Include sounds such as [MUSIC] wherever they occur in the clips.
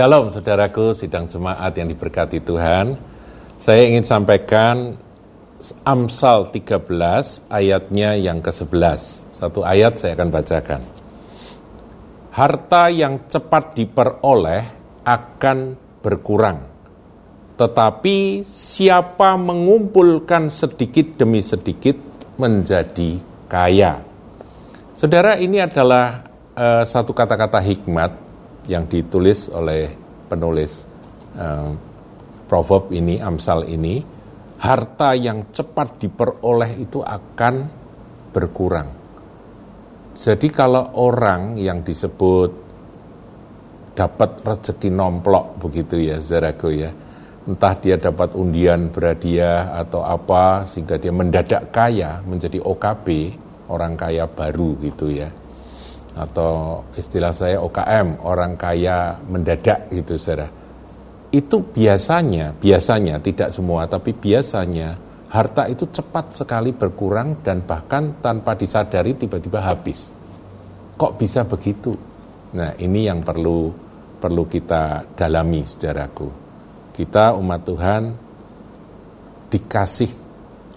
Shalom saudaraku sidang jemaat yang diberkati Tuhan. Saya ingin sampaikan Amsal 13 ayatnya yang ke-11. Satu ayat saya akan bacakan. Harta yang cepat diperoleh akan berkurang. Tetapi siapa mengumpulkan sedikit demi sedikit menjadi kaya. Saudara, ini adalah uh, satu kata-kata hikmat yang ditulis oleh penulis uh, proverb ini, Amsal ini, harta yang cepat diperoleh itu akan berkurang. Jadi kalau orang yang disebut dapat rezeki nomplok begitu ya, saudaraku ya, entah dia dapat undian berhadiah atau apa sehingga dia mendadak kaya menjadi OKB, orang kaya baru gitu ya atau istilah saya OKM, orang kaya mendadak gitu saudara. Itu biasanya, biasanya tidak semua, tapi biasanya harta itu cepat sekali berkurang dan bahkan tanpa disadari tiba-tiba habis. Kok bisa begitu? Nah, ini yang perlu perlu kita dalami, saudaraku. Kita umat Tuhan dikasih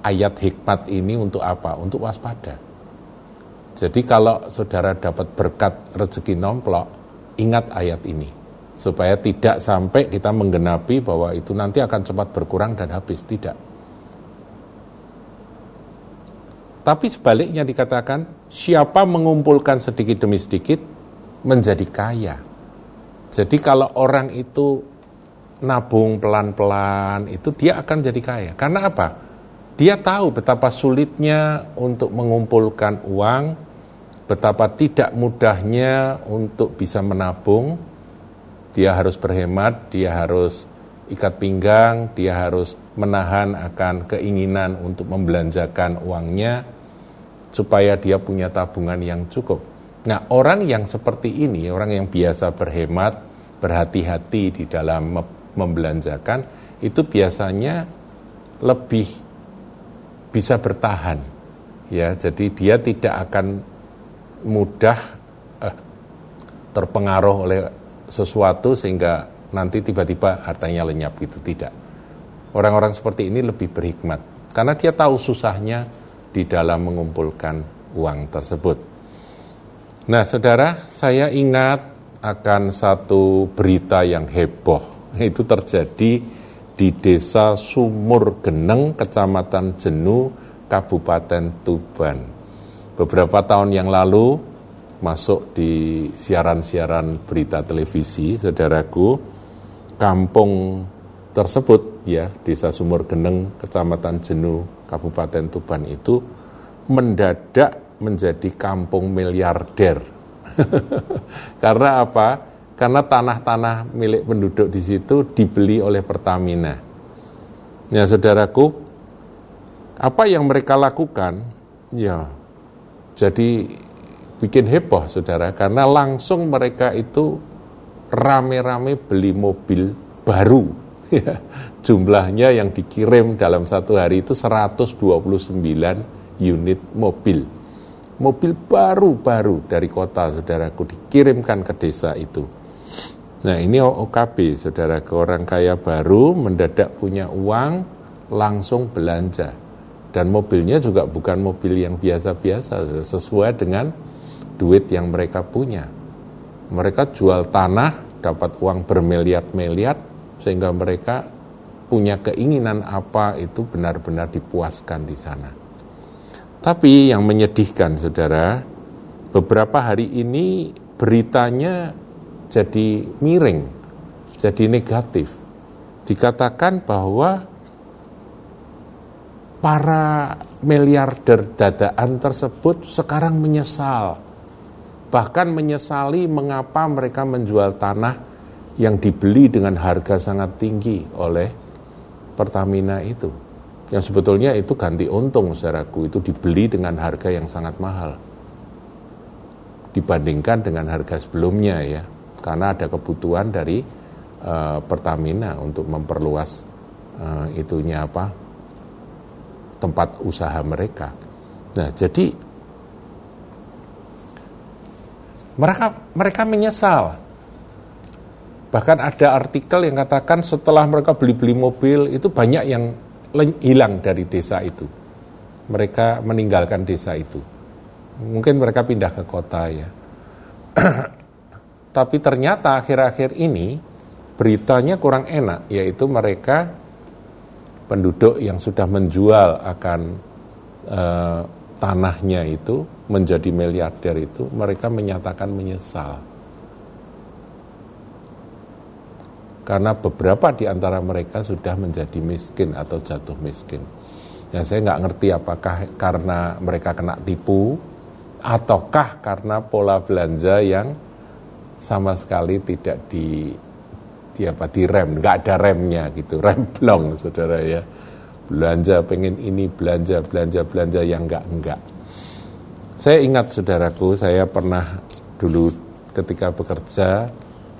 ayat hikmat ini untuk apa? Untuk waspada jadi kalau saudara dapat berkat rezeki nomplok, ingat ayat ini. Supaya tidak sampai kita menggenapi bahwa itu nanti akan cepat berkurang dan habis. Tidak. Tapi sebaliknya dikatakan, siapa mengumpulkan sedikit demi sedikit menjadi kaya. Jadi kalau orang itu nabung pelan-pelan, itu dia akan jadi kaya. Karena apa? Dia tahu betapa sulitnya untuk mengumpulkan uang betapa tidak mudahnya untuk bisa menabung. Dia harus berhemat, dia harus ikat pinggang, dia harus menahan akan keinginan untuk membelanjakan uangnya supaya dia punya tabungan yang cukup. Nah, orang yang seperti ini, orang yang biasa berhemat, berhati-hati di dalam membelanjakan, itu biasanya lebih bisa bertahan. Ya, jadi dia tidak akan mudah eh, terpengaruh oleh sesuatu sehingga nanti tiba-tiba hartanya lenyap gitu tidak. Orang-orang seperti ini lebih berhikmat karena dia tahu susahnya di dalam mengumpulkan uang tersebut. Nah, saudara, saya ingat akan satu berita yang heboh. Itu terjadi di desa Sumur Geneng, Kecamatan Jenu, Kabupaten Tuban beberapa tahun yang lalu masuk di siaran-siaran berita televisi, saudaraku, kampung tersebut ya Desa Sumur Geneng, Kecamatan Jenu, Kabupaten Tuban itu mendadak menjadi kampung miliarder. [LAUGHS] Karena apa? Karena tanah-tanah milik penduduk di situ dibeli oleh Pertamina. Ya, saudaraku, apa yang mereka lakukan? Ya, jadi bikin heboh saudara karena langsung mereka itu rame-rame beli mobil baru [LAUGHS] ya. jumlahnya yang dikirim dalam satu hari itu 129 unit mobil mobil baru-baru dari kota saudaraku dikirimkan ke desa itu nah ini OKB saudara ke orang kaya baru mendadak punya uang langsung belanja dan mobilnya juga bukan mobil yang biasa-biasa, sesuai dengan duit yang mereka punya. Mereka jual tanah, dapat uang bermiliar-miliar, sehingga mereka punya keinginan apa itu benar-benar dipuaskan di sana. Tapi yang menyedihkan, saudara, beberapa hari ini beritanya jadi miring, jadi negatif. Dikatakan bahwa para miliarder dadaan tersebut sekarang menyesal. Bahkan menyesali mengapa mereka menjual tanah yang dibeli dengan harga sangat tinggi oleh Pertamina itu. Yang sebetulnya itu ganti untung saudaraku, itu dibeli dengan harga yang sangat mahal. Dibandingkan dengan harga sebelumnya ya. Karena ada kebutuhan dari uh, Pertamina untuk memperluas uh, itunya apa tempat usaha mereka. Nah, jadi mereka mereka menyesal. Bahkan ada artikel yang katakan setelah mereka beli-beli mobil itu banyak yang hilang dari desa itu. Mereka meninggalkan desa itu. Mungkin mereka pindah ke kota ya. [CLEARS THROAT] Tapi ternyata akhir-akhir ini beritanya kurang enak, yaitu mereka penduduk yang sudah menjual akan eh, tanahnya itu menjadi miliarder itu, mereka menyatakan menyesal karena beberapa di antara mereka sudah menjadi miskin atau jatuh miskin. Ya saya nggak ngerti apakah karena mereka kena tipu ataukah karena pola belanja yang sama sekali tidak di di apa di rem, nggak ada remnya gitu, rem blong saudara ya. Belanja pengen ini, belanja, belanja, belanja yang enggak enggak. Saya ingat saudaraku, saya pernah dulu ketika bekerja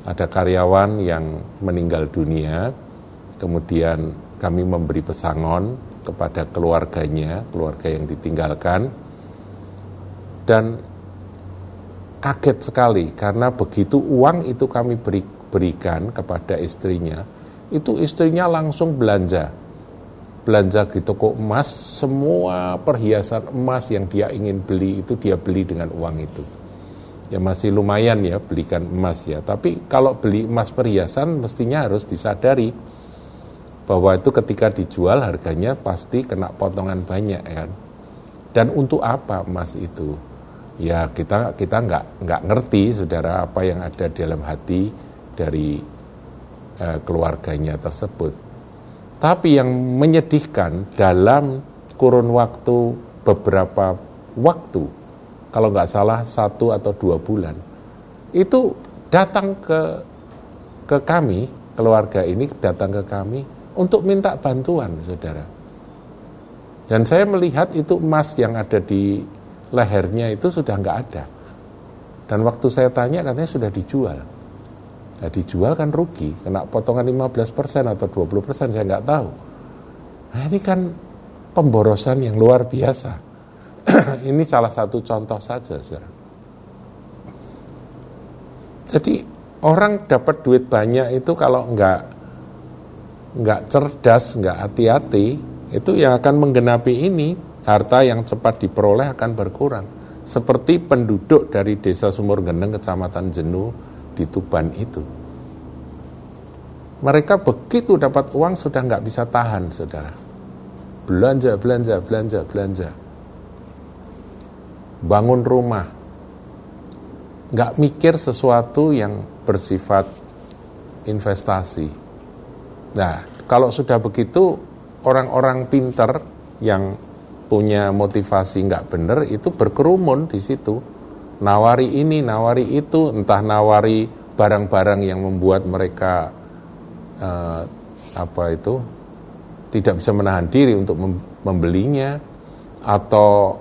ada karyawan yang meninggal dunia, kemudian kami memberi pesangon kepada keluarganya, keluarga yang ditinggalkan, dan kaget sekali karena begitu uang itu kami beri, berikan kepada istrinya, itu istrinya langsung belanja. Belanja di toko emas, semua perhiasan emas yang dia ingin beli itu dia beli dengan uang itu ya masih lumayan ya belikan emas ya. Tapi kalau beli emas perhiasan mestinya harus disadari bahwa itu ketika dijual harganya pasti kena potongan banyak ya kan. Dan untuk apa emas itu? Ya kita kita nggak nggak ngerti saudara apa yang ada dalam hati dari eh, keluarganya tersebut. Tapi yang menyedihkan dalam kurun waktu beberapa waktu kalau nggak salah satu atau dua bulan, itu datang ke ke kami, keluarga ini datang ke kami untuk minta bantuan, saudara. Dan saya melihat itu emas yang ada di lehernya itu sudah nggak ada. Dan waktu saya tanya katanya sudah dijual. Nah, dijual kan rugi, kena potongan 15% atau 20% saya nggak tahu. Nah ini kan pemborosan yang luar biasa. [CLEARS THROAT] ini salah satu contoh saja, saudara. Jadi orang dapat duit banyak itu kalau nggak nggak cerdas, nggak hati-hati, itu yang akan menggenapi ini harta yang cepat diperoleh akan berkurang. Seperti penduduk dari desa Sumur Geneng, kecamatan Jenuh di Tuban itu. Mereka begitu dapat uang sudah nggak bisa tahan, saudara. Belanja, belanja, belanja, belanja bangun rumah, nggak mikir sesuatu yang bersifat investasi. Nah, kalau sudah begitu, orang-orang pinter yang punya motivasi nggak benar itu berkerumun di situ. Nawari ini, nawari itu, entah nawari barang-barang yang membuat mereka eh, apa itu tidak bisa menahan diri untuk membelinya atau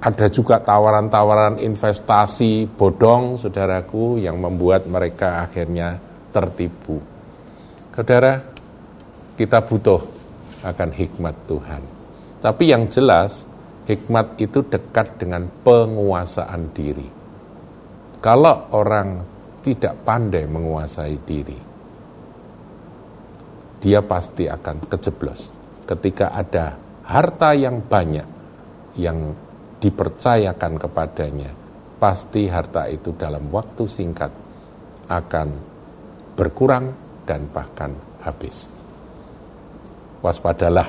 ada juga tawaran-tawaran investasi bodong, saudaraku, yang membuat mereka akhirnya tertipu. Saudara, kita butuh akan hikmat Tuhan. Tapi yang jelas, hikmat itu dekat dengan penguasaan diri. Kalau orang tidak pandai menguasai diri, dia pasti akan kejeblos. Ketika ada harta yang banyak, yang dipercayakan kepadanya, pasti harta itu dalam waktu singkat akan berkurang dan bahkan habis. Waspadalah,